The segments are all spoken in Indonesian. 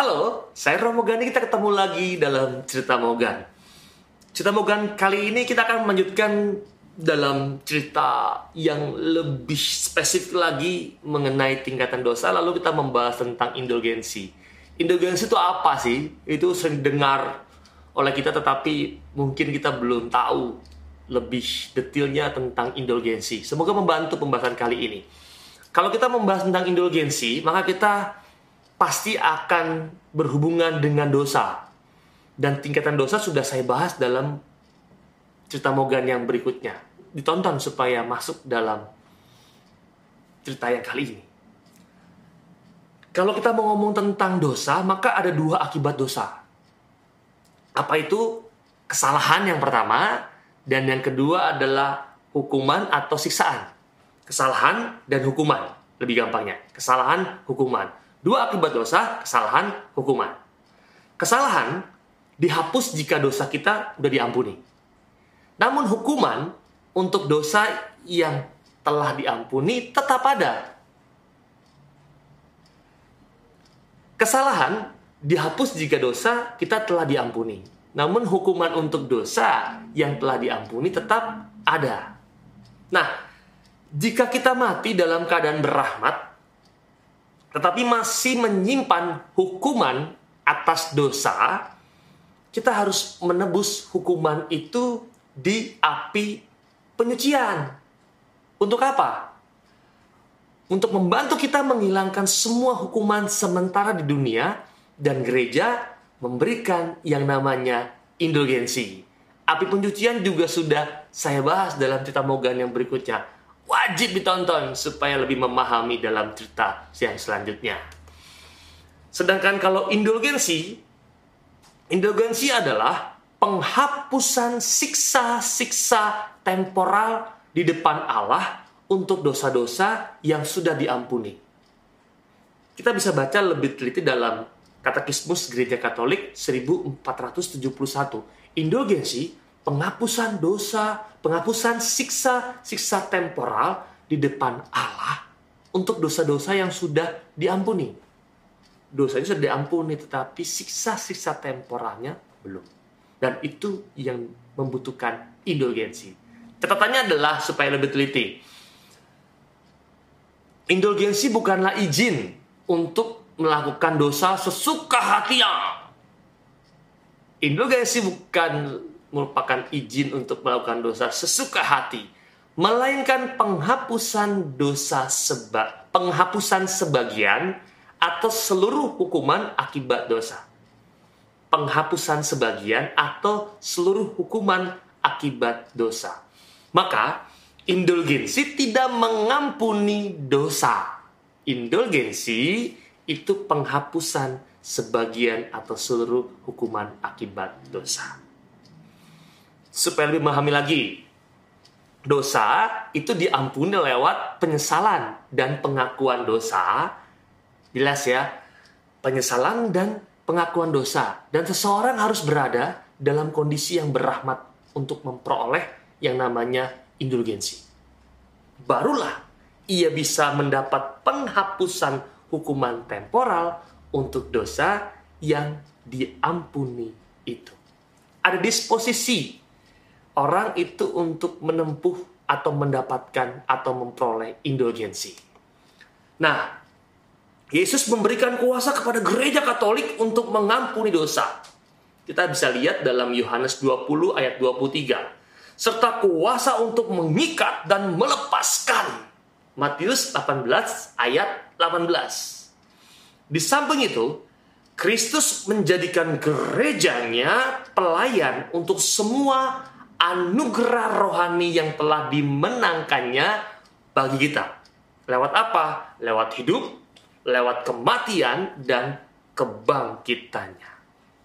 Halo, saya Romo Gani. Kita ketemu lagi dalam cerita Mogan. Cerita Mogan kali ini kita akan melanjutkan dalam cerita yang lebih spesifik lagi mengenai tingkatan dosa. Lalu kita membahas tentang indulgensi. Indulgensi itu apa sih? Itu sering dengar oleh kita tetapi mungkin kita belum tahu lebih detailnya tentang indulgensi. Semoga membantu pembahasan kali ini. Kalau kita membahas tentang indulgensi, maka kita pasti akan berhubungan dengan dosa. Dan tingkatan dosa sudah saya bahas dalam cerita Mogan yang berikutnya. Ditonton supaya masuk dalam cerita yang kali ini. Kalau kita mau ngomong tentang dosa, maka ada dua akibat dosa. Apa itu? Kesalahan yang pertama, dan yang kedua adalah hukuman atau siksaan. Kesalahan dan hukuman, lebih gampangnya. Kesalahan, hukuman. Dua akibat dosa, kesalahan, hukuman. Kesalahan dihapus jika dosa kita sudah diampuni. Namun hukuman untuk dosa yang telah diampuni tetap ada. Kesalahan dihapus jika dosa kita telah diampuni. Namun hukuman untuk dosa yang telah diampuni tetap ada. Nah, jika kita mati dalam keadaan berrahmat, tetapi masih menyimpan hukuman atas dosa, kita harus menebus hukuman itu di api penyucian. Untuk apa? Untuk membantu kita menghilangkan semua hukuman sementara di dunia dan gereja memberikan yang namanya indulgensi. Api penyucian juga sudah saya bahas dalam cerita Mogan yang berikutnya wajib ditonton supaya lebih memahami dalam cerita yang selanjutnya. Sedangkan kalau indulgensi, indulgensi adalah penghapusan siksa-siksa temporal di depan Allah untuk dosa-dosa yang sudah diampuni. Kita bisa baca lebih teliti dalam Katekismus Gereja Katolik 1471. Indulgensi penghapusan dosa, penghapusan siksa-siksa temporal di depan Allah untuk dosa-dosa yang sudah diampuni. Dosanya sudah diampuni, tetapi siksa-siksa temporalnya belum. Dan itu yang membutuhkan indulgensi. Catatannya adalah supaya lebih teliti. Indulgensi bukanlah izin untuk melakukan dosa sesuka hatinya. Indulgensi bukan merupakan izin untuk melakukan dosa sesuka hati, melainkan penghapusan dosa seba, penghapusan sebagian atau seluruh hukuman akibat dosa. Penghapusan sebagian atau seluruh hukuman akibat dosa. Maka, indulgensi tidak mengampuni dosa. Indulgensi itu penghapusan sebagian atau seluruh hukuman akibat dosa supaya lebih memahami lagi. Dosa itu diampuni lewat penyesalan dan pengakuan dosa. Jelas ya, penyesalan dan pengakuan dosa. Dan seseorang harus berada dalam kondisi yang berahmat untuk memperoleh yang namanya indulgensi. Barulah ia bisa mendapat penghapusan hukuman temporal untuk dosa yang diampuni itu. Ada disposisi orang itu untuk menempuh atau mendapatkan atau memperoleh indulgensi. Nah, Yesus memberikan kuasa kepada gereja Katolik untuk mengampuni dosa. Kita bisa lihat dalam Yohanes 20 ayat 23. Serta kuasa untuk mengikat dan melepaskan. Matius 18 ayat 18. Di samping itu, Kristus menjadikan gerejanya pelayan untuk semua anugerah rohani yang telah dimenangkannya bagi kita. Lewat apa? Lewat hidup, lewat kematian, dan kebangkitannya.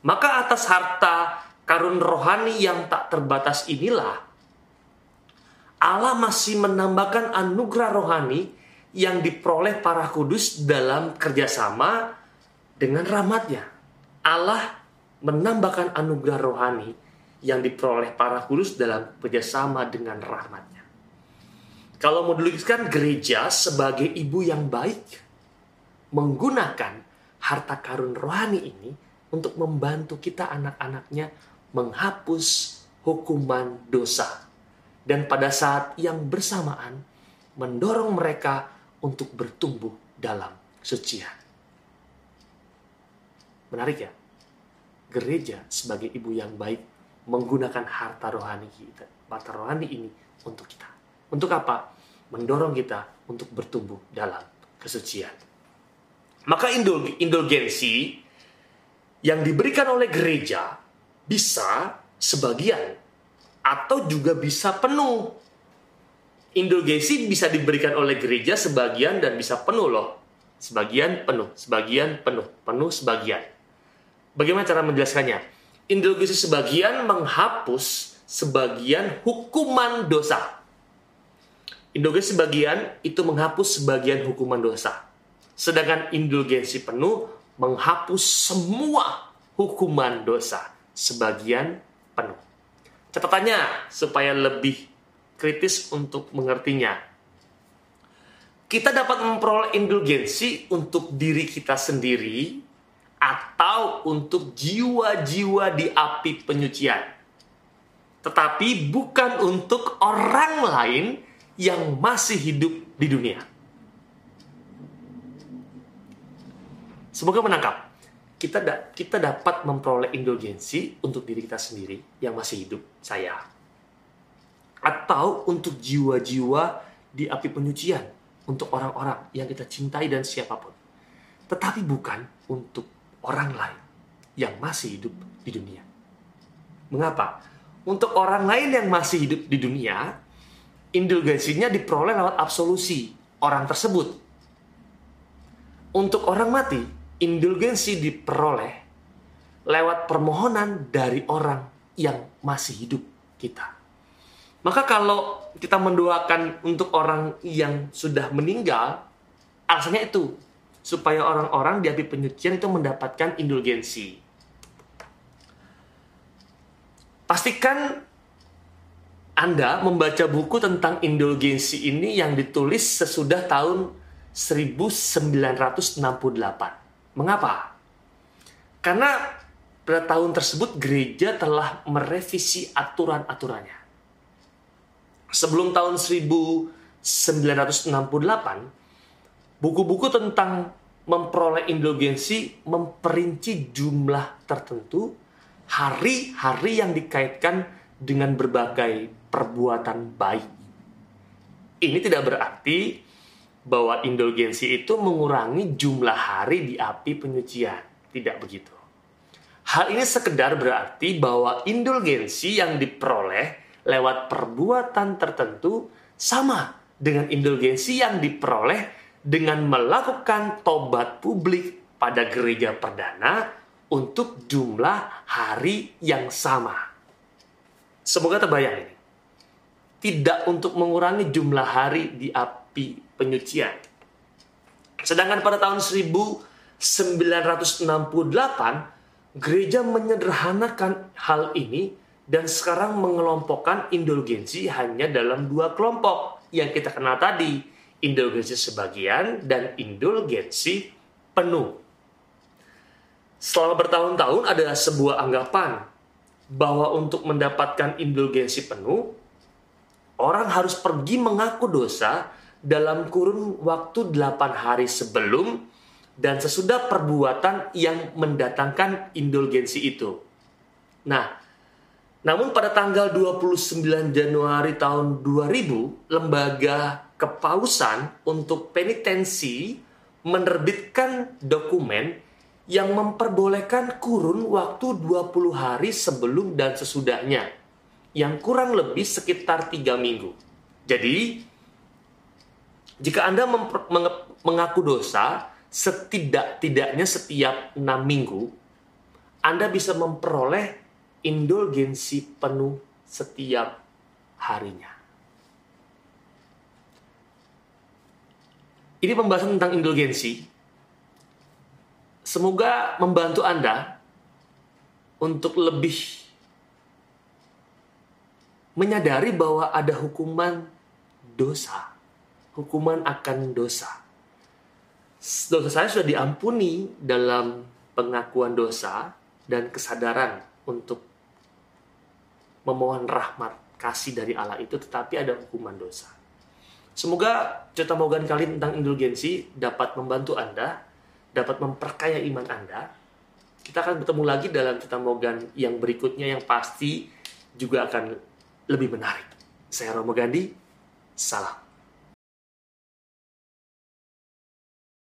Maka atas harta karun rohani yang tak terbatas inilah, Allah masih menambahkan anugerah rohani yang diperoleh para kudus dalam kerjasama dengan rahmatnya. Allah menambahkan anugerah rohani yang diperoleh para kudus dalam kerjasama dengan rahmatnya. Kalau mau dilukiskan gereja sebagai ibu yang baik, menggunakan harta karun rohani ini untuk membantu kita anak-anaknya menghapus hukuman dosa. Dan pada saat yang bersamaan mendorong mereka untuk bertumbuh dalam sucian. Menarik ya? Gereja sebagai ibu yang baik menggunakan harta rohani kita, harta rohani ini untuk kita. Untuk apa? Mendorong kita untuk bertumbuh dalam kesucian. Maka indulgensi yang diberikan oleh gereja bisa sebagian atau juga bisa penuh. Indulgensi bisa diberikan oleh gereja sebagian dan bisa penuh loh. Sebagian penuh, sebagian penuh, penuh sebagian. Bagaimana cara menjelaskannya? Indulgensi sebagian menghapus sebagian hukuman dosa. Indulgensi sebagian itu menghapus sebagian hukuman dosa. Sedangkan indulgensi penuh menghapus semua hukuman dosa sebagian penuh. Catatannya supaya lebih kritis untuk mengertinya. Kita dapat memperoleh indulgensi untuk diri kita sendiri atau untuk jiwa-jiwa di api penyucian. Tetapi bukan untuk orang lain yang masih hidup di dunia. Semoga menangkap. Kita da kita dapat memperoleh indulgensi untuk diri kita sendiri yang masih hidup, saya. Atau untuk jiwa-jiwa di api penyucian, untuk orang-orang yang kita cintai dan siapa pun. Tetapi bukan untuk orang lain yang masih hidup di dunia. Mengapa? Untuk orang lain yang masih hidup di dunia, indulgensinya diperoleh lewat absolusi orang tersebut. Untuk orang mati, indulgensi diperoleh lewat permohonan dari orang yang masih hidup kita. Maka kalau kita mendoakan untuk orang yang sudah meninggal, alasannya itu supaya orang-orang di api penyucian itu mendapatkan indulgensi. Pastikan Anda membaca buku tentang indulgensi ini yang ditulis sesudah tahun 1968. Mengapa? Karena pada tahun tersebut gereja telah merevisi aturan-aturannya. Sebelum tahun 1968, buku-buku tentang memperoleh indulgensi memperinci jumlah tertentu hari-hari yang dikaitkan dengan berbagai perbuatan baik. Ini tidak berarti bahwa indulgensi itu mengurangi jumlah hari di api penyucian. Tidak begitu. Hal ini sekedar berarti bahwa indulgensi yang diperoleh lewat perbuatan tertentu sama dengan indulgensi yang diperoleh dengan melakukan tobat publik pada gereja perdana untuk jumlah hari yang sama. Semoga terbayang ini. Tidak untuk mengurangi jumlah hari di api penyucian. Sedangkan pada tahun 1968, gereja menyederhanakan hal ini dan sekarang mengelompokkan indulgensi hanya dalam dua kelompok yang kita kenal tadi, indulgensi sebagian dan indulgensi penuh. Selama bertahun-tahun ada sebuah anggapan bahwa untuk mendapatkan indulgensi penuh, orang harus pergi mengaku dosa dalam kurun waktu 8 hari sebelum dan sesudah perbuatan yang mendatangkan indulgensi itu. Nah, namun pada tanggal 29 Januari tahun 2000, lembaga kepausan untuk penitensi menerbitkan dokumen yang memperbolehkan kurun waktu 20 hari sebelum dan sesudahnya yang kurang lebih sekitar tiga minggu. Jadi, jika Anda mengaku dosa setidak-tidaknya setiap enam minggu, Anda bisa memperoleh indulgensi penuh setiap harinya. Ini pembahasan tentang indulgensi. Semoga membantu Anda untuk lebih menyadari bahwa ada hukuman dosa hukuman akan dosa. dosa saya sudah diampuni dalam pengakuan dosa dan kesadaran untuk memohon rahmat kasih dari Allah itu tetapi ada hukuman dosa. Semoga cerita Morgan kali tentang indulgensi dapat membantu Anda, dapat memperkaya iman Anda. Kita akan bertemu lagi dalam cerita Morgan yang berikutnya yang pasti juga akan lebih menarik. Saya Romo Gandhi, salam.